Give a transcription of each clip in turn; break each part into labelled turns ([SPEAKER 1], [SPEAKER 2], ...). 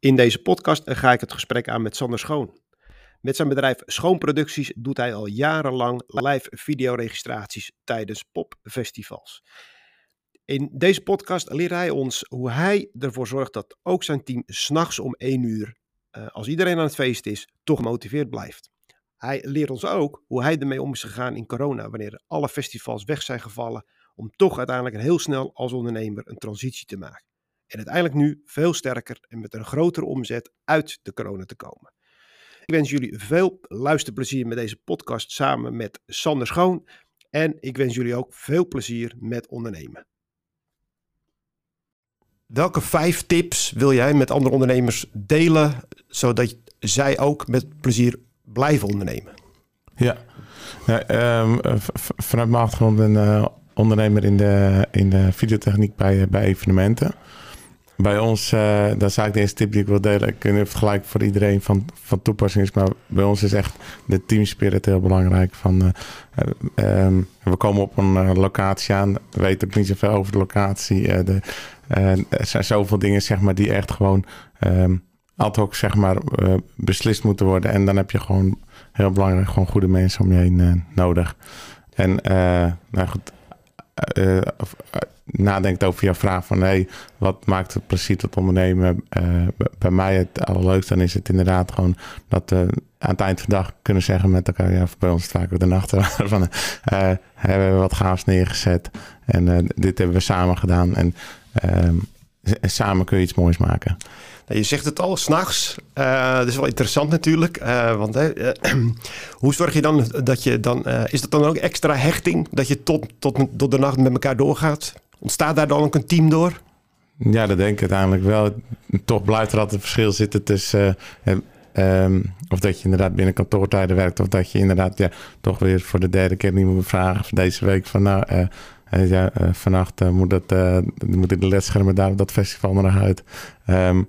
[SPEAKER 1] In deze podcast ga ik het gesprek aan met Sander Schoon. Met zijn bedrijf Schoonproducties doet hij al jarenlang live videoregistraties tijdens popfestivals. In deze podcast leert hij ons hoe hij ervoor zorgt dat ook zijn team s'nachts om 1 uur, uh, als iedereen aan het feest is, toch gemotiveerd blijft. Hij leert ons ook hoe hij ermee om is gegaan in corona, wanneer alle festivals weg zijn gevallen, om toch uiteindelijk heel snel als ondernemer een transitie te maken. En uiteindelijk nu veel sterker en met een grotere omzet uit de corona te komen. Ik wens jullie veel luisterplezier met deze podcast samen met Sander Schoon. En ik wens jullie ook veel plezier met ondernemen. Welke vijf tips wil jij met andere ondernemers delen, zodat zij ook met plezier blijven ondernemen?
[SPEAKER 2] Ja, um, vanuit mijn achtergrond ben uh, ondernemer in de, in de videotechniek bij, bij evenementen. Bij ons, uh, dat is eigenlijk de eerste tip die ik wil delen. Ik het gelijk voor iedereen van, van toepassing is, maar bij ons is echt de teamspirit heel belangrijk. Van, uh, um, we komen op een locatie aan, weten ook niet zoveel over de locatie. de, er zijn zoveel dingen zeg maar, die echt gewoon um, ad hoc zeg maar, beslist moeten worden. En dan heb je gewoon heel belangrijk gewoon goede mensen om je heen nodig. En nou goed, nadenkt over jouw vraag van hey, wat maakt het plezier tot ondernemen? Uh, bij mij het allerleukste dan is het inderdaad gewoon dat we aan het eind van de dag kunnen zeggen met elkaar, ja, bij ons vaak ook de nachten van uh, hebben we wat gaafs neergezet en dit hebben we samen gedaan en ehm, samen kun je iets moois maken.
[SPEAKER 1] Nou, je zegt het al, s'nachts. Uh, dat is wel interessant natuurlijk. Want hoe zorg je dan dat je dan... is dat dan ook extra hechting? Dat je tot, tot, tot de nacht met elkaar doorgaat? Ontstaat daar dan ook een team door?
[SPEAKER 2] Ja, dat denk ik uiteindelijk wel. Toch blijft er altijd een verschil zitten tussen... Um, of dat je inderdaad binnen kantoortijden werkt... of dat je inderdaad ja, toch weer voor de derde keer niet moet vragen... deze week van nou... ja, vannacht moet, dat, moeten de ledschermen daar op dat festival nog uit. Uh,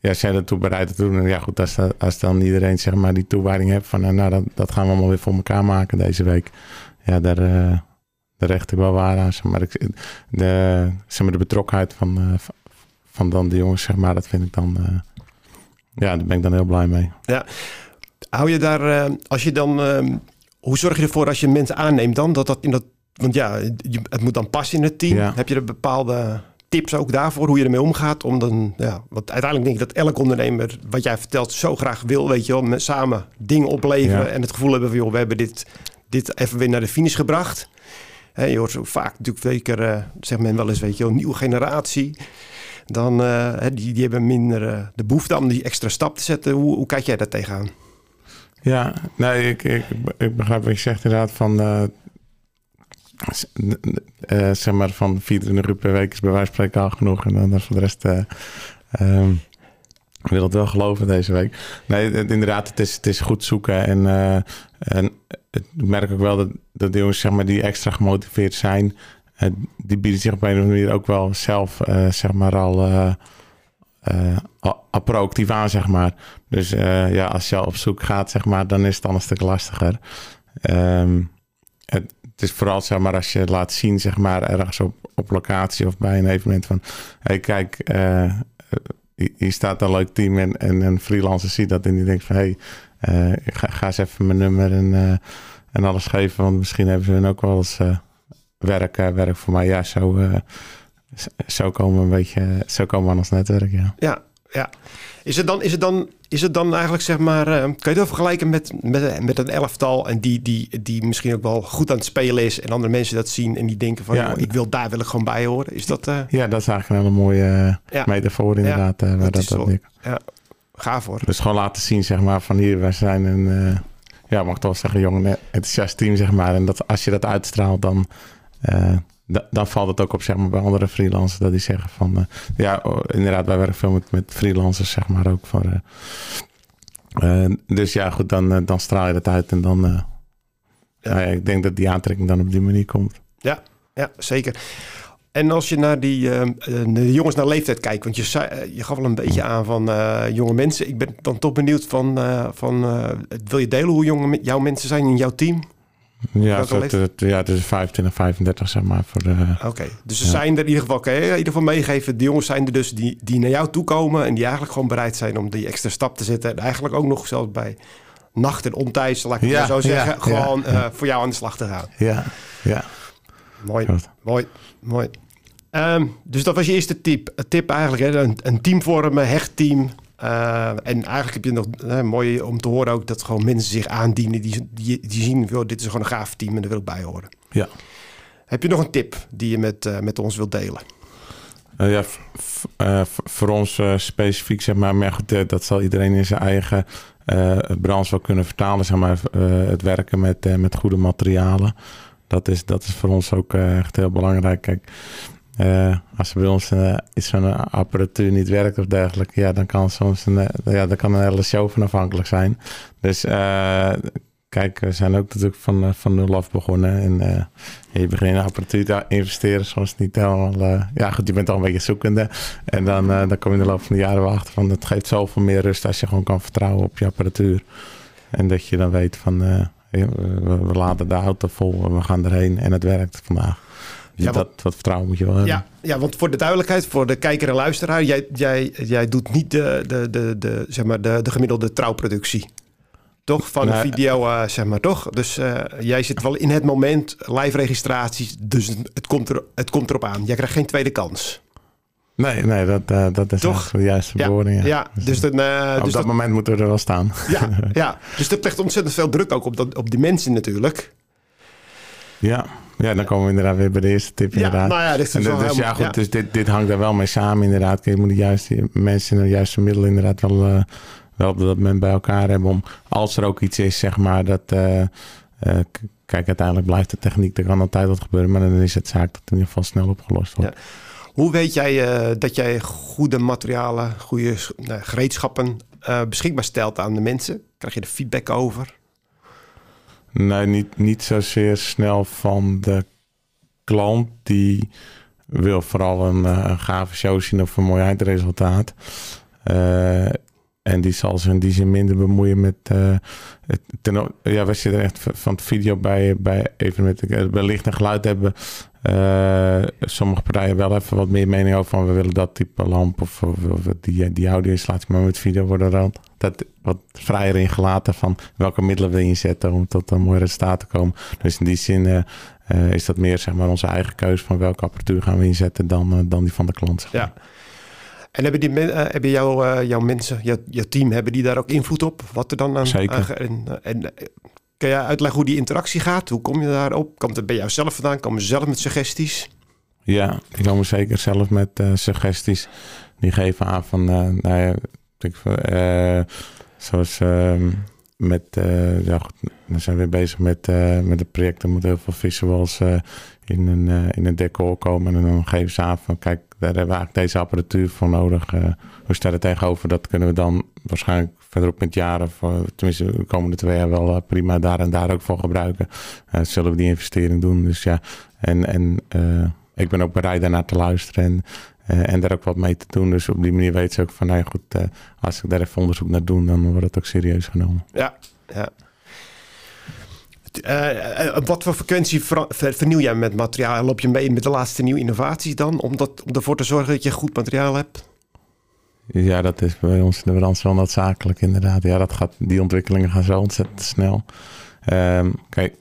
[SPEAKER 2] ja, zijn ertoe bereid te doen. En ja, goed, als, als dan iedereen zeg maar die toewijding heeft van, nou, dat gaan we allemaal weer voor elkaar maken deze week. Ja, daar, uh, daar recht ik wel waar aan. Zeg maar ik, de, zeg maar, de betrokkenheid van, uh, van dan de jongens, zeg maar, dat vind ik dan, ja, daar ben ik dan heel blij mee.
[SPEAKER 1] Ja, hou je daar, als je dan, hoe zorg je ervoor als je mensen aanneemt dan, dat dat in dat, want ja, het moet dan passen in het team. Heb je er bepaalde tips ook daarvoor, hoe je ermee omgaat. Om dan, ja, want uiteindelijk denk ik dat elk ondernemer, wat jij vertelt, zo graag wil, weet je wel, met samen dingen opleveren en het gevoel hebben van, joh, we hebben dit, dit even weer naar de finish gebracht. He, je hoort zo vaak natuurlijk zeker, uh, zegt men wel eens, weet je wel, nieuwe generatie. Dan, uh, die, die hebben minder uh, de behoefte om die extra stap te zetten. Hoe, hoe kijk jij daar tegenaan?
[SPEAKER 2] Ja, nee, ik, ik, ik begrijp wat je zegt inderdaad van zeg maar van 24 uur per week is bij wijze van spreken al genoeg. En dan voor de rest um, wil het wel geloven deze week. Nee, inderdaad, het is, het is goed zoeken. En, en ik merk ook wel dat, dat jongens zeg maar, die extra gemotiveerd zijn... die bieden zich op een of andere manier ook wel zelf zeg maar al... al proactief aan, zeg maar. Dus ja, als je op zoek gaat, zeg maar, dan is het dan een stuk lastiger. Um, het, is vooral zeg maar als je laat zien, zeg maar, ergens op, op locatie of bij een evenement van hey, kijk, uh, hier staat een leuk team en, en een freelancer ziet dat en die denkt van hey, ga, ga eens even mijn nummer en, uh, en alles geven, want misschien hebben ze dan ook wel eens werk, werk voor mij. Ja, zo, zo komen we een beetje, zo komen we aan ons netwerk, ja.
[SPEAKER 1] Ja, ja. Is het dan, is het dan, is het dan eigenlijk, zeg maar, uh, kan je het vergelijken met, met, met een elftal en die, die, die misschien ook wel goed aan het spelen is en andere mensen dat zien en die denken van, ja. ik wil daar wil ik gewoon bij horen. Is dat? Uh...
[SPEAKER 2] Ja, dat is eigenlijk een hele mooie uh, ja. metafoor inderdaad. Ja, waar dat, dat, dat
[SPEAKER 1] ja, gaaf hoor.
[SPEAKER 2] Dus gewoon laten zien, zeg maar, van hier, wij zijn een, ja, mag toch wel zeggen, jong enthousiast team, zeg maar. En dat als je dat uitstraalt, dan dan valt het ook op zeg maar, bij andere freelancers dat die zeggen van uh, ja, oh, inderdaad, wij werken veel met, met freelancers, zeg maar ook voor. Uh, uh, dus ja, goed, dan, dan straal je dat uit en dan. Ja. Nou ja, ik denk dat die aantrekking dan op die manier komt.
[SPEAKER 1] Ja, ja zeker. En als je naar die de jongens naar leeftijd kijkt, want je, zei, je gaf wel een beetje aan van jonge mensen. Ik ben dan toch benieuwd van, van wil je delen hoe jonge jouw mensen zijn in jouw team?
[SPEAKER 2] Ja, zo, het, ja, dus 25, 35 zeg maar.
[SPEAKER 1] Oké, dus ze zijn er in ieder geval, kan je in ieder geval meegeven. De jongens zijn er dus die, die naar jou toe komen en die eigenlijk gewoon bereid zijn om die extra stap te zetten. En eigenlijk ook nog zelfs bij nacht en ontijds, laat ik het zo zeggen, gewoon voor jou aan de slag te gaan.
[SPEAKER 2] Ja, ja.
[SPEAKER 1] Mooi, mooi, mooi. Um, dus dat was je eerste tip. tip eigenlijk, hè? Een, een team vormen, hecht team. Uh, en eigenlijk heb je nog uh, mooi om te horen ook dat gewoon mensen zich aandienen die, die, die zien, joh, dit is gewoon een gaaf team en daar wil ik bij horen.
[SPEAKER 2] Ja.
[SPEAKER 1] Heb je nog een tip die je met, uh, met ons wilt delen?
[SPEAKER 2] ja, voor ons specifiek, zeg maar, maar goed, dat zal iedereen in zijn eigen branche wel kunnen vertalen, zeg maar, het werken met, met goede materialen. Dat is, dat is voor ons ook echt heel belangrijk. Kijk, uh, als er bij ons uh, iets van een apparatuur niet werkt of dergelijke, ja, dan kan soms een, uh, ja, dan kan een hele show van afhankelijk zijn. Dus kijk, we zijn ook natuurlijk van, van nul af begonnen. En je begint in apparatuur te investeren, soms niet helemaal. ja, goed, je bent al een beetje zoekende. En dan, dan kom je in de loop van de jaren wel achter van het geeft zoveel meer rust als je gewoon kan vertrouwen op je apparatuur. En dat je dan weet van we, laden de auto vol, we gaan erheen en het werkt vandaag. Ja, dat, wat vertrouwen moet je wel hebben.
[SPEAKER 1] Ja, ja, want voor de duidelijkheid, voor de kijker en luisteraar, jij, jij, jij doet niet de, de, de, de, zeg maar de, de gemiddelde trouwproductie. Toch? Van een video, uh, zeg maar, toch? Dus uh, jij zit wel in het moment, live registraties, dus het komt, er, het komt erop aan. Jij krijgt geen tweede kans.
[SPEAKER 2] Nee, nee dat, uh, dat is toch de juiste bewoording.
[SPEAKER 1] Ja, ja. Dus, dus, dan,
[SPEAKER 2] op dus dat, dat, moment moeten we er wel staan.
[SPEAKER 1] Ja, ja. dus dat legt ontzettend veel druk ook op, dat, op die mensen natuurlijk.
[SPEAKER 2] Ja. Ja, dan komen we inderdaad weer bij de eerste tip. Ja, inderdaad.
[SPEAKER 1] Nou ja, dit is en dus,
[SPEAKER 2] ja, goed, dus dit, dit hangt daar wel mee samen inderdaad. Kijk, je moet de juiste mensen en de juiste middelen inderdaad wel, uh, wel op dat moment bij elkaar hebben. Om als er ook iets is, zeg maar, dat... Uh, uh, kijk, uiteindelijk blijft de techniek, er kan altijd wat gebeuren. Maar dan is het zaak dat het in ieder geval snel opgelost wordt. Ja.
[SPEAKER 1] Hoe weet jij dat jij goede materialen, goede gereedschappen beschikbaar stelt aan de mensen? Krijg je er feedback over?
[SPEAKER 2] Nee, niet, niet zozeer snel van de klant. Die wil vooral een, eh, een gave show zien of een mooi eindresultaat. Uh, en die zal zich in die zin minder bemoeien met. Uh, het, ten, ja, we zitten echt van het video bij, bij evenementen. Bij licht en geluid hebben uh, sommige partijen wel even wat meer mening over van we willen dat type lamp of, of, of die, die audio-installatie. Maar met video worden dan dat wat vrijer ingelaten van welke middelen we inzetten om tot een mooi resultaat te komen. Dus in die zin uh, is dat meer zeg maar onze eigen keuze van welke apparatuur gaan we inzetten dan, dan die van de klant.
[SPEAKER 1] Ja. En hebben, die, uh, hebben jouw, jouw mensen, jouw, jouw team, hebben die daar ook invloed op? Wat er dan aan...
[SPEAKER 2] Zeker.
[SPEAKER 1] en, en Kun je uitleggen hoe die interactie gaat? Hoe kom je daarop? Komt het bij jou zelf vandaan? Komen ze zelf met suggesties?
[SPEAKER 2] Ja, die komen zeker zelf met uh, suggesties. Die geven aan van, nou ja, ik, zoals ehm, met, ja, goed, we zijn weer bezig met, met het project. Er moeten heel veel visuals in, een, in een decor komen. En dan geven ze aan van, kijk, daar hebben we eigenlijk deze apparatuur voor nodig. hoe staat het tegenover? Dat kunnen we dan waarschijnlijk verderop met jaren, voor, tenminste de komende twee jaar wel eh, prima daar en daar ook voor gebruiken. Uh, zullen we die investering doen. Dus ja, en, en uh, ik ben ook bereid daarnaar te luisteren en, uh, en daar ook wat mee te doen. Dus op die manier weet ze ook van, nou goed, als ik daar even onderzoek naar doe, dan wordt het ook serieus genomen.
[SPEAKER 1] Ja, ja. Uh, wat voor frequentie ver, vernieuw jij met materiaal? Loop je mee met de laatste nieuwe innovaties dan? Om, dat, om ervoor te zorgen dat je goed materiaal hebt?
[SPEAKER 2] Ja, dat is bij ons in de branche wel noodzakelijk inderdaad. Ja, dat gaat, die ontwikkelingen gaan zo ontzettend snel. Um, kijk,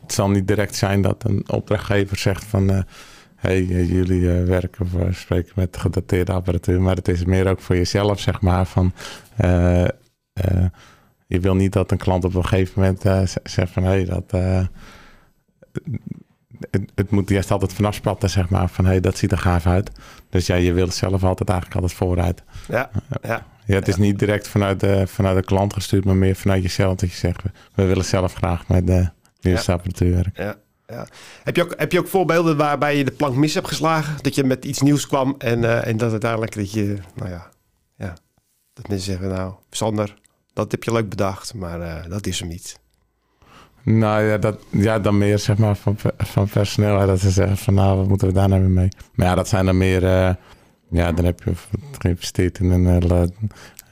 [SPEAKER 2] het zal niet direct zijn dat een opdrachtgever zegt van... Uh, hey, eh, jullie werken of spreken met gedateerde apparatuur. Maar het is meer ook voor jezelf, zeg maar, van... je wil niet dat een klant op een gegeven moment zegt van... Hey, dat het, het, moet juist altijd vanaf spatten, zeg maar. Van hé, hey, dat ziet er gaaf uit. Dus ja, je wilt zelf altijd eigenlijk altijd vooruit.
[SPEAKER 1] Ja, ja.
[SPEAKER 2] ja het is niet direct vanuit de, vanuit de klant gestuurd, maar meer vanuit jezelf. Dat je zegt, we, willen zelf graag met de nieuwste apparatuur werken.
[SPEAKER 1] Ja. Ja. Heb, je ook, heb je ook voorbeelden waarbij je de plank mis hebt geslagen? Dat je met iets nieuws kwam en, uh, en dat uiteindelijk dat je, nou ja, ja, dat mensen zeggen, nou, Sander, dat heb je leuk bedacht, maar uh, dat is hem niet.
[SPEAKER 2] Nou ja, dat, ja, dan meer zeg maar van, van personeel. Dat ze zeggen van nou, wat moeten we daar nou weer mee? Maar ja, dat zijn dan meer... Uh, ja, dan heb je geïnvesteerd in een hele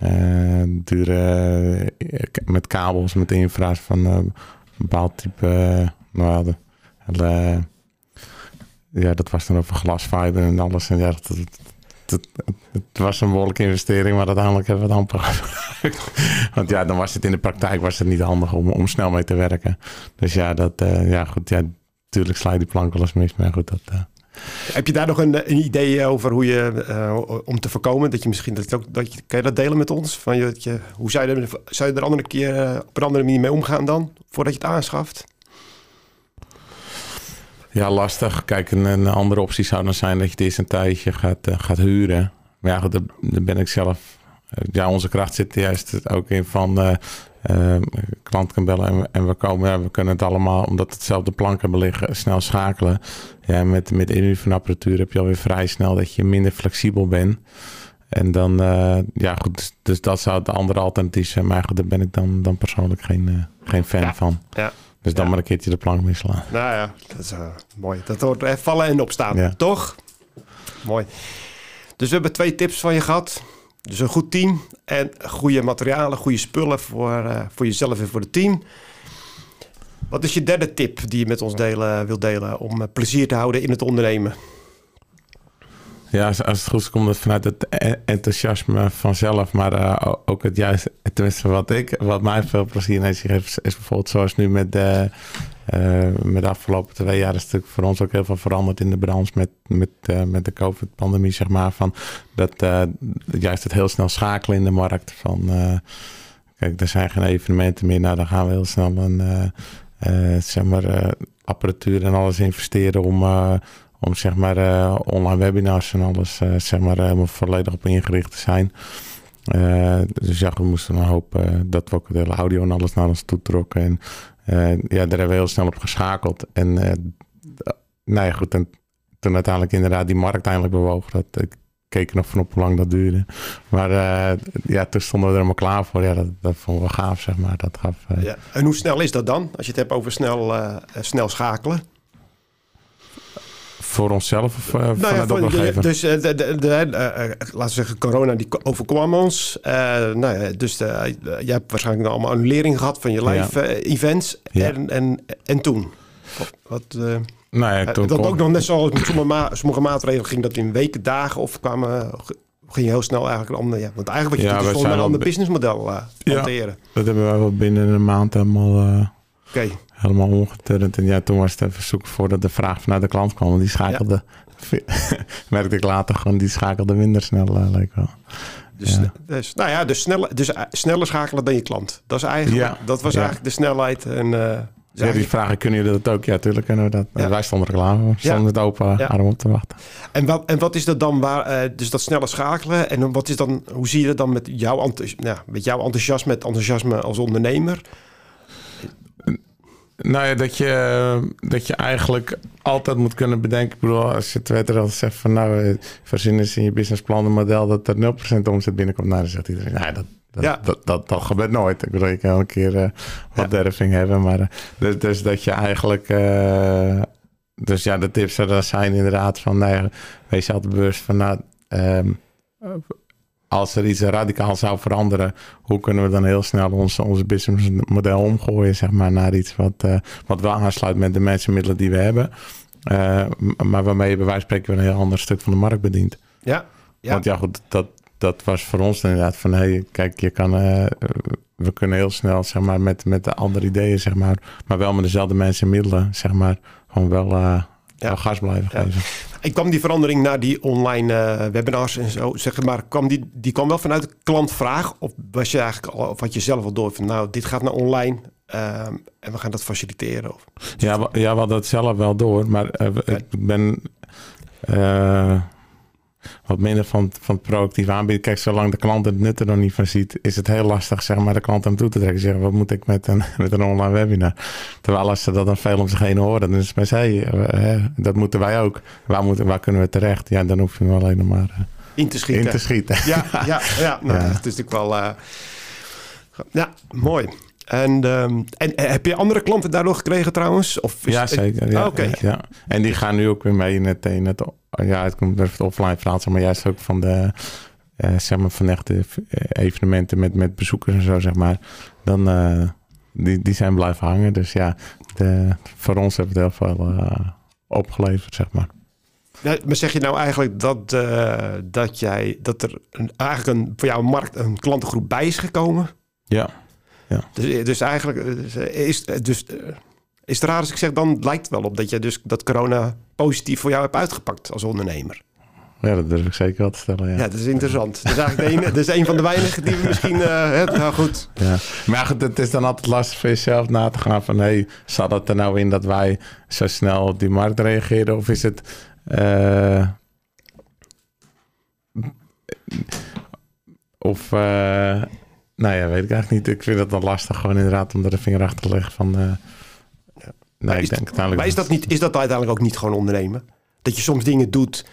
[SPEAKER 2] uh, dure... Met kabels, met infra's van een bepaald type Nou, de, ja, dat was dan over glasfiber en alles. En ja, dat, het, was een behoorlijke investering, maar uiteindelijk hebben we het amper. Want ja, dan was het in de praktijk was het niet handig om, om snel mee te werken. Dus ja, dat, uh, ja, goed, ja, natuurlijk sla je die plank wel eens mis, maar goed, dat... Uh...
[SPEAKER 1] Heb je daar nog een, idee over hoe je, uh, om te voorkomen, dat je misschien, dat, ook, dat je, kan je dat delen met ons? Van je, je, hoe zou je, er, zou je er andere keer op een andere manier mee omgaan dan, voordat je het aanschaft?
[SPEAKER 2] Ja, lastig. Kijk, een, andere optie zou dan zijn dat je eerst een tijdje gaat, uh, gaat huren. Maar ja, daar, ben ik zelf... Uh, ja, onze kracht zit juist ook in van... Uh, klant kan bellen en, en we komen... We kunnen het allemaal, omdat hetzelfde plank hebben liggen, snel schakelen. Ja, met, met inhuur van apparatuur heb je alweer vrij snel dat je minder flexibel bent. En dan, ja goed, dus, dus dat zou het andere alternatief zijn. Maar goed, daar ben ik dan, dan persoonlijk geen, geen fan
[SPEAKER 1] ja.
[SPEAKER 2] van.
[SPEAKER 1] Ja.
[SPEAKER 2] Dus dan maar een keertje de plank misslaan.
[SPEAKER 1] Nou ja, dat is uh, mooi. Dat hoort eh, vallen en opstaan, ja. toch? Mooi. Dus we hebben twee tips van je gehad. Dus een goed team en goede materialen, goede spullen voor, voor jezelf en voor het team. Wat is je derde tip die je met ons delen, wil delen om plezier te houden in het ondernemen?
[SPEAKER 2] Ja, als, als het goed is, komt het vanuit het e-, enthousiasme vanzelf. Maar uh, ook het juiste, tenminste wat ik, wat mij veel plezier heeft geeft, is bijvoorbeeld zoals nu met de, uh, met de afgelopen twee jaar is natuurlijk voor ons ook heel veel veranderd in de branche met, met, uh, met de COVID-pandemie, zeg maar. Van dat juist het heel snel schakelen in de markt. Van kijk, er zijn geen evenementen meer, nou dan gaan we heel snel een zeg maar, apparatuur en alles investeren om om zeg maar uh, online webinars en alles uh, zeg maar helemaal volledig op ingericht te zijn. Dus ja, we moesten dan hopen dat we ook de hele audio en alles naar ons toe trokken. En ja, daar hebben we heel snel op geschakeld. En nou ja, goed. En toen uiteindelijk inderdaad die markt eindelijk bewoog. Dat, ik keek nog van op hoe lang dat duurde. Maar ja, toen stonden we er helemaal klaar voor. Ja, dat, dat vonden we gaaf, zeg maar. Dat gaf,
[SPEAKER 1] ja. En hoe snel is dat dan? Als je het hebt over snel, snel schakelen?
[SPEAKER 2] Voor onszelf of uh, nou ja, opdrachtgever?
[SPEAKER 1] Dus uh, de, de, de, uh, laten we zeggen, corona die overkwam ons. nou ja, dus je hebt waarschijnlijk allemaal annulering gehad van je live events. Ja. En, en, en toen? Wat,
[SPEAKER 2] nou ja, toen
[SPEAKER 1] dat ook nog net zoals met sommige, ma sommige maatregelen ging dat in weken, dagen of kwamen ging je heel snel eigenlijk een ander... Ja, want eigenlijk wat je ja, doet is gewoon een ander businessmodel hanteren.
[SPEAKER 2] dat hebben we wel binnen een maand helemaal... Helemaal omgeturnd. En ja, toen was het even zoeken voordat de vraag vanuit de klant kwam. Want die schakelde, ja. merkte ik later gewoon, die schakelde minder snel, uh, leek wel.
[SPEAKER 1] Dus, ja. dus, nou ja, dus, snelle, dus uh, sneller schakelen dan je klant. Dat, is eigenlijk, ja. dat was eigenlijk de snelheid. En, uh,
[SPEAKER 2] ja, die vragen, kunnen jullie dat ook? Ja, tuurlijk kunnen we dat. Ja. Wij stonden klaar voor. Stonden met open ja. arm op te wachten.
[SPEAKER 1] En wat, en wat is dat dan waar, uh, dus dat snelle schakelen? En wat is dan, hoe zie je dat dan met jouw, nou, met jouw enthousiasme, met enthousiasme als ondernemer?
[SPEAKER 2] Nou ja, dat je, dat je eigenlijk altijd moet kunnen bedenken. Ik bedoel, als je het al zegt van nou, eh, voorzien is in je businessplan een model dat er 0% omzet binnenkomt. Nou, dan zegt iedereen, nou, dat, dat, ja. dat, dat, dat, gebeurt nooit. Ik bedoel, je kan een keer uh, wat ja. derving hebben. Maar uh, dus, dus, dat je eigenlijk. Uh, dus ja, de tips er zijn inderdaad van, nee, wees je altijd bewust van, nou, um, als er iets radicaal zou veranderen, hoe kunnen we dan heel snel ons, onze businessmodel omgooien, zeg maar, naar iets wat, uh, wat wel aansluit met de mensenmiddelen die we hebben. Uh, maar waarmee je bij wijze van spreken een heel ander stuk van de markt bedient.
[SPEAKER 1] Ja. ja.
[SPEAKER 2] Want ja, goed, dat, dat was voor ons inderdaad van, hé, hey, kijk, je kan, uh, we kunnen heel snel, zeg maar, met, met de andere ideeën, zeg maar, maar wel met dezelfde mensenmiddelen, zeg maar, gewoon wel, ja. gas blijven ja. geven.
[SPEAKER 1] Ik kwam die verandering naar die online uh, webinars en zo, zeg maar, kwam die, die kwam wel vanuit de klantvraag? Of was je eigenlijk al, of had je zelf al door van, nou, dit gaat naar online uh, en we gaan dat faciliteren? Of,
[SPEAKER 2] ja, we, ja, we hadden het zelf wel door, maar uh, ik ben wat minder van, van het proactief aanbieden. Kijk, zolang de klant het nut er nog niet van ziet, is het heel lastig zeg maar, de klant hem toe te trekken. Zeggen, wat moet ik met een, met een online webinar? Terwijl als ze dat dan veel om zich heen horen, dan is het maar hey, dat moeten wij ook. Waar, moeten, waar kunnen we terecht? Ja, dan hoef je hem alleen nog maar uh,
[SPEAKER 1] in te schieten.
[SPEAKER 2] In te schieten.
[SPEAKER 1] Ja, ja, ja, nou, ja. dat is natuurlijk wel... Uh, ja, mooi. En, um, en heb je andere klanten daardoor gekregen trouwens? Of
[SPEAKER 2] ja, zeker. Ja, oh, ja. En die gaan nu ook weer mee in het, in het ja, het komt het offline verhaal, maar juist ook van de, uh, zeg maar van echte evenementen met, met bezoekers en zo, zeg maar. Dan, uh, die, die zijn blijven hangen. Dus ja, de, voor ons heeft het heel veel uh, opgeleverd, zeg maar.
[SPEAKER 1] Ja, maar zeg je nou eigenlijk dat, dat, jij, dat er een, eigenlijk een, voor jou een markt, een klantengroep bij is gekomen?
[SPEAKER 2] Ja. Ja.
[SPEAKER 1] Dus, dus eigenlijk is, dus, is het raar als ik zeg, dan lijkt het wel op dat je dus dat corona positief voor jou hebt uitgepakt als ondernemer.
[SPEAKER 2] Ja, dat durf ik zeker wel te stellen. Ja,
[SPEAKER 1] ja dat is interessant. Dat is eigenlijk de ene, dat is een van de weinigen die we misschien. Uh, nou goed.
[SPEAKER 2] Ja. Maar goed, het is dan altijd lastig voor jezelf na te gaan van: hé, hey, zat het er nou in dat wij zo snel op die markt reageerden? Of is het. Uh, of. Uh, nou ja, weet ik eigenlijk niet. Ik vind het dan lastig gewoon inderdaad om er de vinger achter te leggen van.
[SPEAKER 1] nee, ik denk uiteindelijk. Maar is dat, niet, is dat uiteindelijk ook niet gewoon ondernemen? Dat je soms dingen doet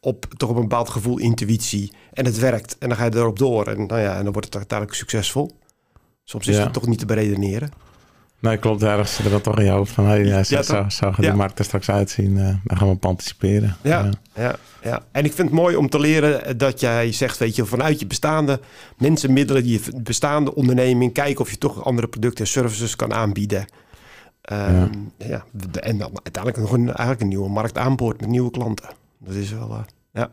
[SPEAKER 1] op toch op een bepaald gevoel, intuïtie. En het werkt. En dan ga je erop door. En, nou ja, en dan wordt het uiteindelijk succesvol. Soms is het toch niet te beredeneren.
[SPEAKER 2] Nee, klopt. Ergens zit er dan toch in je hoofd van... Hey, ja, zo, zo, zo gaat de markt er straks uitzien. Uh, dan gaan we op anticiperen.
[SPEAKER 1] Ja, ja, ja. En ik vind het mooi om te leren dat jij zegt... weet je, vanuit je bestaande mensen, middelen... die je bestaande onderneming... kijken of je toch andere producten en services kan aanbieden. Um, ja. En dan uiteindelijk nog een, eigenlijk een nieuwe markt aanboord met nieuwe klanten. Dat is wel, uh, ja.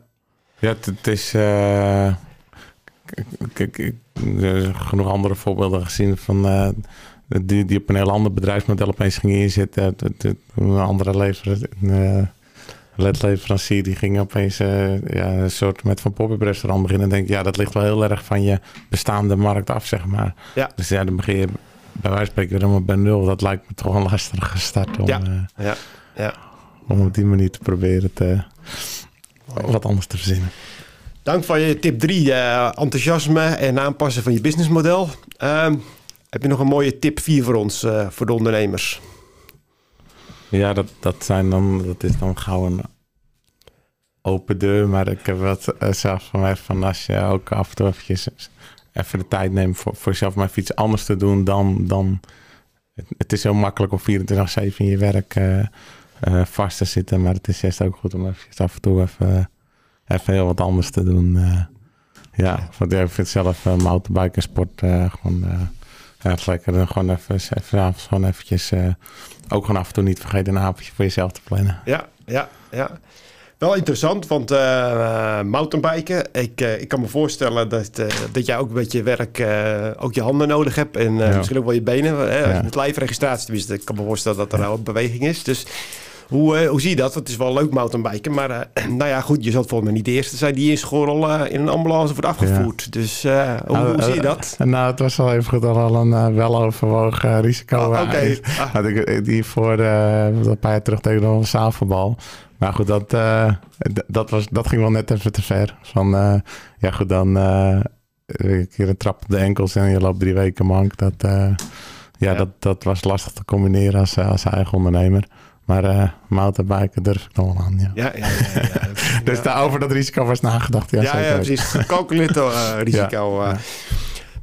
[SPEAKER 2] Ja, het, is... Uh, ik, ik, genoeg andere voorbeelden gezien van... Uh, die, die op een heel ander bedrijfsmodel opeens gingen inzetten. Een andere lever, ledleverancier die ging opeens ja, een soort met van pop-up restaurant beginnen. En denk ja, dat ligt wel heel erg van je bestaande markt af, zeg maar.
[SPEAKER 1] Ja.
[SPEAKER 2] Dus ja, dan begin je bij wijze van spreken weer helemaal bij nul. Dat lijkt me toch een lastige start om,
[SPEAKER 1] ja. ja. Ja.
[SPEAKER 2] om op die manier te proberen te, wat anders te verzinnen.
[SPEAKER 1] Dank voor je tip 3, uh, enthousiasme en aanpassen van je businessmodel. Uh, heb je nog een mooie tip 4 voor ons, uh, voor de ondernemers?
[SPEAKER 2] Ja, dat, dat, zijn dan, dat is dan gauw een open deur. Maar ik heb wat uh, zelf van mij van als je ook af en toe even de tijd neemt voor, voor jezelf maar even iets anders te doen dan... dan het, is heel makkelijk om 24-7 in je werk uh, vast te zitten. Maar het is juist ook goed om even af en toe even, even heel wat anders te doen. Ja, want ik vind zelf mountainbiken en sport gewoon ja, het lekker. Dan gewoon even, even gewoon eventjes ook gewoon af en toe niet vergeten een avondje voor jezelf te plannen.
[SPEAKER 1] Ja, ja, ja. Wel interessant, want uh, mountainbiken, ik, uh, ik kan me voorstellen dat, uh, dat jij ook met je werk ook je handen nodig hebt en ja. misschien ook wel je benen. Hè? Ja. Met lijfregistratie, tenminste, ik kan me voorstellen dat er nou een beweging is. Dus hoe, hoe zie je dat? Het is wel leuk mountainbiken, maar nou ja, goed, je zult volgens mij niet de eerste zijn die in Schorrel in een ambulance wordt afgevoerd. Dus hoe, hoe, zie je dat?
[SPEAKER 2] nou, het was wel even goed al een weloverwogen risico.
[SPEAKER 1] Oh, Oké.
[SPEAKER 2] Okay. die voor een paar jaar terug tegen de zaalvoetbal. Maar goed, dat, uh, dat, was, dat ging wel net even te ver. Van, uh, ja goed, dan uh, een keer een trap op de enkels en je loopt drie weken mank. Dat, ja, ja, Dat, dat was lastig te combineren als, als eigen ondernemer. Maar uh, mountainbiken durf ik nog wel aan, ja.
[SPEAKER 1] Ja, ja, ja, ja.
[SPEAKER 2] dus daarover dat risico was nagedacht. Ja,
[SPEAKER 1] ja, ja precies. Gecalculeerd risico.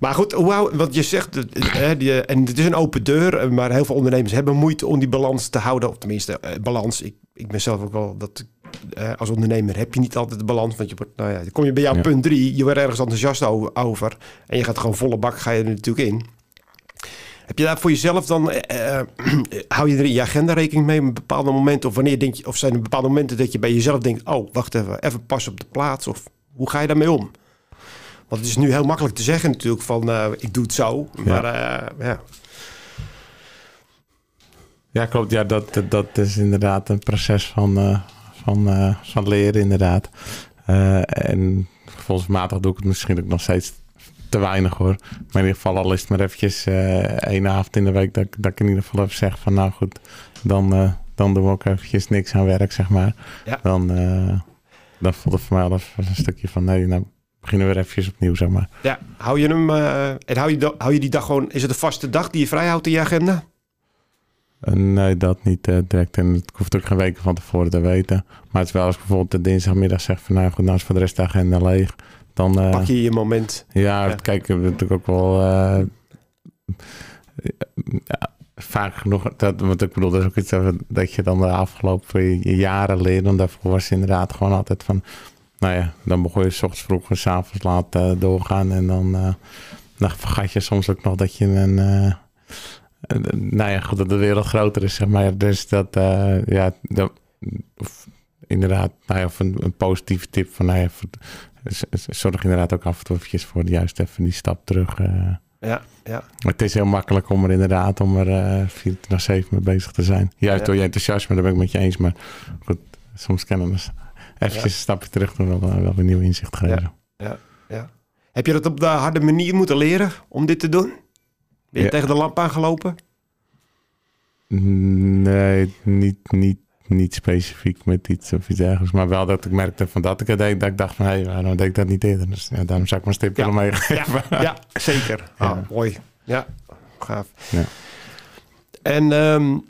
[SPEAKER 1] Maar goed, hoe, wat je zegt, hè, die, en het is een open deur, maar heel veel ondernemers hebben moeite om die balans te houden. Of tenminste, eh, balans. Ik, ik ben zelf ook wel dat. Eh, als ondernemer heb je niet altijd de balans. Want je wordt, nou ja, dan kom je bij jouw punt drie, je wordt ergens enthousiast over. En je gaat gewoon volle bak, ga je er natuurlijk in. Heb je daar voor jezelf dan, uh, hou je er in je agenda rekening mee op bepaalde momenten? Of wanneer denk je, of zijn er bepaalde momenten dat je bij jezelf denkt, oh, wacht even, even pas op de plaats? Of hoe ga je daarmee om? Want het is nu heel makkelijk te zeggen natuurlijk van, uh, ik doe het zo. Maar ja. ja.
[SPEAKER 2] Ja, klopt. Ja, dat, dat is inderdaad een proces van, van, van leren, inderdaad. En gevoelsmatig doe ik het misschien ook nog steeds te weinig hoor. Maar in ieder geval al is het maar eventjes één avond in de week dat, dat ik in ieder geval even zeg van nou goed, dan, dan doen we ook eventjes niks aan werk, zeg maar.
[SPEAKER 1] Ja.
[SPEAKER 2] Dan, dan voelt het voor mij al even een stukje van nee, nou beginnen we weer eventjes opnieuw, zeg maar.
[SPEAKER 1] Ja, hou je hem, en hou je, hou je die dag gewoon, is het de vaste dag die je vrijhoudt in je agenda?
[SPEAKER 2] Nee, dat niet uh, direct. En het hoeft ook geen weken van tevoren te weten. Maar het is wel als ik bijvoorbeeld de dinsdagmiddag zeg van nou goed, nou is voor de rest de agenda leeg. Dan uh,
[SPEAKER 1] pak je je moment.
[SPEAKER 2] Ja, ja. kijk, we natuurlijk ook wel uh, ja, vaak genoeg. Dat, want ik bedoel, dat is ook iets dat je dan de afgelopen jaren leert. En daarvoor was inderdaad gewoon altijd van, nou ja, dan begon je s ochtends vroeg en s avonds laat doorgaan. En dan, dan vergat je soms ook nog dat je een nou ja, goed, dat de wereld groter is, zeg maar. Dus dat, uh, ja, dat, of, inderdaad, nou ja, of een, een, positieve tip van, nou ja, zorg inderdaad ook af en toe eventjes voor juist even die stap terug. Uh,
[SPEAKER 1] ja, ja.
[SPEAKER 2] Het is heel makkelijk om er inderdaad om er uh, 24 naar 7 mee bezig te zijn. Juist ja. door je enthousiasme, daar ben ik met je eens. Maar goed, soms kennen we eventjes ja. een stapje terug doen wel, wel een nieuw inzicht geven.
[SPEAKER 1] Ja, ja, ja. Heb je dat op de harde manier moeten leren om dit te doen? Ben je tegen de lamp aangelopen?
[SPEAKER 2] Nee, niet, niet, niet specifiek met iets of iets ergens. Maar wel dat ik merkte van dat ik het deed, dat ik dacht van... hé, hey, waarom deed ik dat niet eerder? Dus ja, daarom zou ik mijn stipje
[SPEAKER 1] ja.
[SPEAKER 2] meegeven.
[SPEAKER 1] Ja, ja, zeker. Ah, ja. mooi. Ja, gaaf. Ja. En um,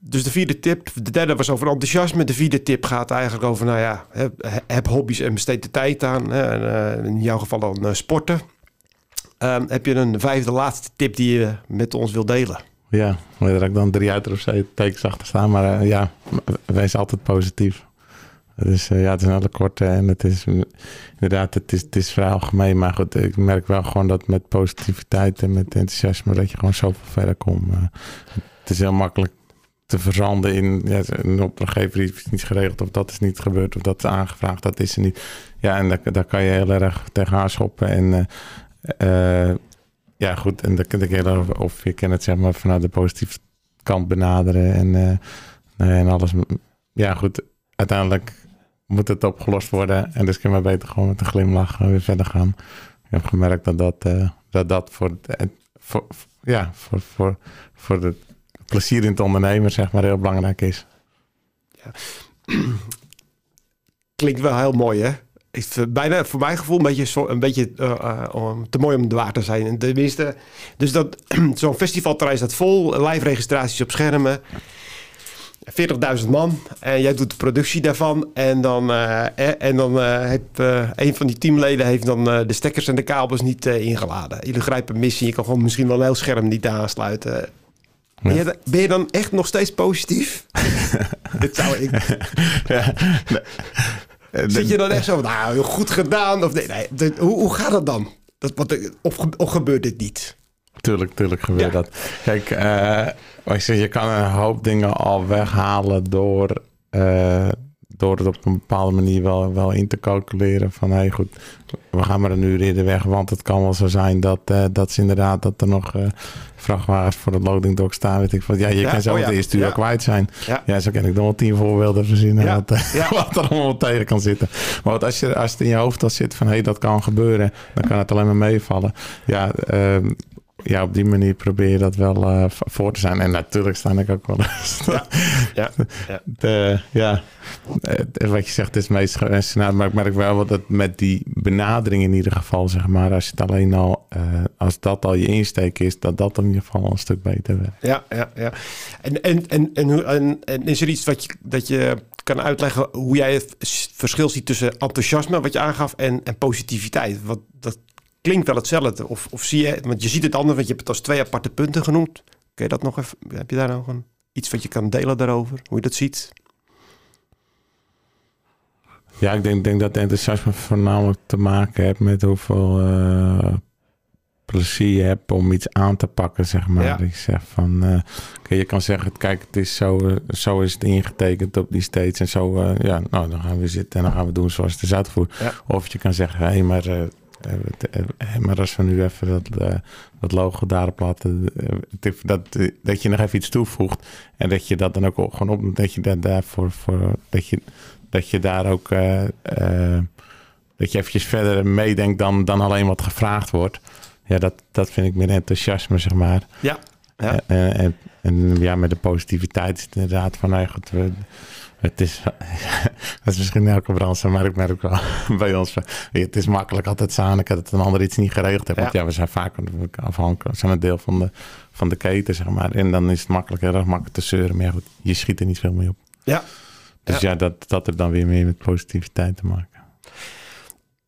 [SPEAKER 1] dus de vierde tip, de derde was over enthousiasme. De vierde tip gaat eigenlijk over, nou ja, heb, heb hobby's en besteed de tijd aan. Hè, en, uh, in jouw geval dan uh, sporten. Um, heb je een vijfde laatste tip die je met ons wil delen?
[SPEAKER 2] Ja, heb ik dan drie tekens achter staan. Maar uh, ja, wees altijd positief. Dus uh, ja, het is een hele korte en het is inderdaad, het is, het is vrij algemeen. Maar goed, ik merk wel gewoon dat met positiviteit en met enthousiasme dat je gewoon zoveel verder komt. Uh, het is heel makkelijk te verzanden in ja, een opdrachtgever is niet geregeld of dat is niet gebeurd of dat is aangevraagd, dat is er niet. Ja, en daar, daar kan je heel erg tegenaan schoppen. En ja, goed, en dan kan ik heel erg, of je kan het zeg maar vanuit de positieve kant benaderen en, uh, en alles. Ja, goed, uiteindelijk moet het opgelost worden en dus kun je maar beter gewoon met een glimlach weer verder gaan. Ik heb gemerkt dat dat, uh, dat, dat voor, voor, ja, voor, voor, voor het plezier in het ondernemen zeg maar heel belangrijk is.
[SPEAKER 1] Ja. Klinkt wel heel mooi hè? Is bijna voor mijn gevoel een beetje, een beetje uh, te mooi om de waar te zijn. En tenminste, dus dat zo'n festivalterrein staat vol, live registraties op schermen. 40.000 man en jij doet de productie daarvan. En dan, uh, en dan heeft een van die teamleden heeft dan de stekkers en de kabels niet ingeladen. Jullie grijpen missie, je kan gewoon misschien wel een heel scherm niet aansluiten. Ja. Ben, je, ben, je, dan echt nog steeds positief? Dit zou ik. ja, Zit je dan echt zo, nou, heel goed gedaan? Of nee, nee hoe, hoe gaat dat dan? Dat, wat, of, of gebeurt dit niet?
[SPEAKER 2] Tuurlijk, tuurlijk gebeurt ja. dat. Kijk, uh, ik zeg, je kan een hoop dingen al weghalen door, uh, door het op een bepaalde manier wel, wel in te calculeren. Van, hé hey, goed, we gaan maar een uur eerder weg. Want het kan wel zo zijn dat, uh, dat ze inderdaad, dat er nog vrachtwagens voor het loading dock staan. Weet ik van, ja, je ja, kan zo oh, ja. eerste uur ja. kwijt zijn. Ja. ja, zo kan ik nog wel tien voorbeelden verzinnen wat, wat er allemaal tegen kan zitten. Maar wat als, je, als het in je hoofd al zit van, hé, hey, dat kan gebeuren, dan kan het alleen maar meevallen. Ja, uh, ja, op die manier probeer je dat wel uh, voor te zijn. En natuurlijk sta ik ook wel eens. Ja, ja, ja. De, ja. wat je zegt is meest gewenst. Maar ik merk wel dat met die benadering in ieder geval, zeg maar, als het alleen al, uh, als dat al je insteek is, dat dat in ieder geval een stuk beter werkt.
[SPEAKER 1] Ja, ja, ja. En, en, en, en, en, en is er iets wat je, dat je kan uitleggen hoe jij het verschil ziet tussen enthousiasme, wat je aangaf, en, en positiviteit? Wat dat klinkt wel hetzelfde. Of, of zie je, want je ziet het anders, want je hebt het als twee aparte punten genoemd. Kun je dat nog even, heb je daar nog een, iets wat je kan delen daarover? Hoe je dat ziet?
[SPEAKER 2] Ja, ik denk, denk dat enthousiasme voornamelijk te maken heeft met hoeveel uh, plezier je hebt om iets aan te pakken, zeg maar. Ja. Ik zeg van, uh, okay, je kan zeggen, kijk, het is zo, zo is het ingetekend op die steeds en zo, uh, ja, nou, dan gaan we zitten en dan gaan we doen zoals het is uitgevoerd. Ja. Of je kan zeggen, hé, hey, maar maar als we nu even dat, dat logo daarop laten, dat, dat je nog even iets toevoegt en dat je dat dan ook gewoon op, dat je daar daarvoor, voor, dat je, dat je daar ook, uh, dat je eventjes verder meedenkt dan, dan alleen wat gevraagd wordt. Ja, dat, dat vind ik meer enthousiasme, zeg maar.
[SPEAKER 1] Ja. ja.
[SPEAKER 2] En, en, en, ja, met de positiviteit is het inderdaad van, nou goed, we, het is, dat is misschien elke branche, maar ik merk wel bij ons. Het is makkelijk altijd zaniken dat een ander iets niet geregeld heeft. Want ja, we zijn vaak afhankelijk, we zijn een deel van de, van de keten, zeg maar. En dan is het makkelijk, heel erg makkelijk te zeuren. Maar ja, goed, je schiet er niet veel mee op.
[SPEAKER 1] Ja.
[SPEAKER 2] Dus ja, dat, dat heeft dan weer meer met positiviteit te maken.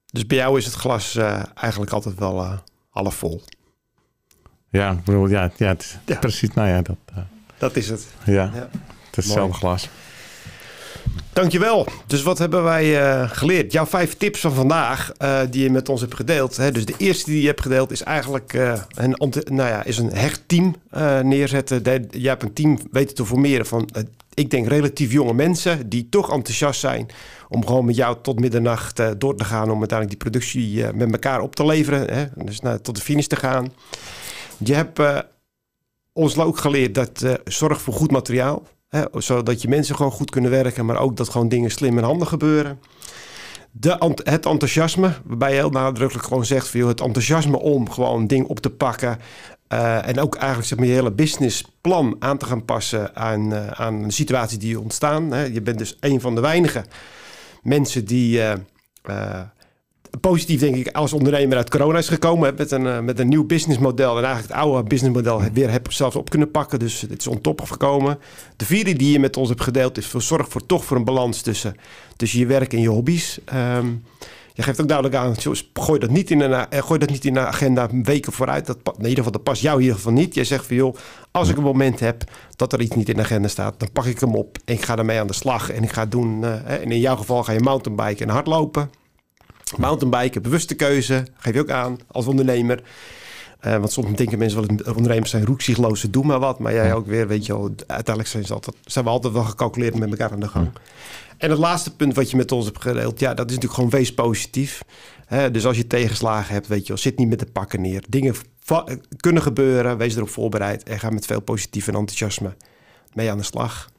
[SPEAKER 1] Dus bij jou is het glas uh, eigenlijk altijd wel uh, half vol?
[SPEAKER 2] Ja, ik bedoel, ja, ja, het, ja. precies. Nou ja, dat... Uh,
[SPEAKER 1] dat is het.
[SPEAKER 2] Ja, ja. het is hetzelfde glas.
[SPEAKER 1] Dankjewel. Dus wat hebben wij uh, geleerd? Jouw vijf tips van vandaag uh, die je met ons hebt gedeeld. Hè? Dus de eerste die je hebt gedeeld is eigenlijk uh, een, nou ja, is een hecht team neerzetten. Je hebt een team weten te formeren van, ik denk, relatief jonge mensen die toch enthousiast zijn om gewoon met jou tot middernacht door te gaan om uiteindelijk die productie met elkaar op te leveren. Hè? Dus naar, tot de finish te gaan. Je hebt ons ook geleerd dat zorg voor goed materiaal. Hè, zodat je mensen gewoon goed kunnen werken, maar ook dat gewoon dingen slim en handig gebeuren. De, het enthousiasme, waarbij je heel nadrukkelijk gewoon zegt: veel het enthousiasme om gewoon een ding op te pakken. Uh, en ook eigenlijk zeg maar, je hele businessplan aan te gaan passen aan, uh, aan de situatie die ontstaan. Je bent dus een van de weinige mensen die uh, positief denk ik als ondernemer uit corona is gekomen. Met een, eh, met een nieuw businessmodel. En eigenlijk het oude businessmodel weer heb zelfs op kunnen pakken. Dus het is on top gekomen. De vierde die je met ons hebt gedeeld is zorg voor toch voor een balans tussen, tussen je werk en je hobby's. Um, je geeft ook duidelijk aan, gooi dat niet in een, eh, gooi dat niet in de agenda weken vooruit. Dat, in ieder geval, dat past jou in ieder geval niet. Jij zegt van joh, als ik een moment heb dat er iets niet in de agenda staat, dan pak ik hem op en ik ga ermee aan de slag. En ik ga doen, en in jouw geval ga je mountainbiken en hardlopen. Mountainbiken, bewuste keuze, geef je ook aan als ondernemer. Uh, want soms denken mensen wel, ondernemers zijn roekzichtloos, doen maar wat. Maar jij ook weer, weet je wel, uiteindelijk zijn, ze altijd, zijn we altijd wel gecalculeerd met elkaar aan de gang. En het laatste punt wat je met ons hebt gedeeld, ja, dat is natuurlijk gewoon wees positief. dus als je tegenslagen hebt, weet je wel, zit niet met de pakken neer. Dingen kunnen gebeuren, wees erop voorbereid en ga met veel positief en enthousiasme mee aan de slag.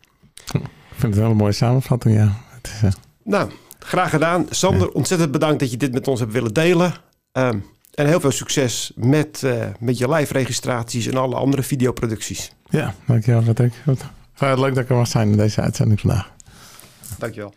[SPEAKER 2] Ik vind het wel een mooie samenvatting, ja. Het is, uh...
[SPEAKER 1] Nou, Graag gedaan. Sander, ontzettend bedankt dat je dit met ons hebt willen delen. Ehm, en heel veel succes met, uh, met je live registraties en alle andere videoproducties.
[SPEAKER 2] Ja, dankjewel Patrick. Goed. Leuk dat ik er was zijn in deze uitzending vandaag.
[SPEAKER 1] Dankjewel.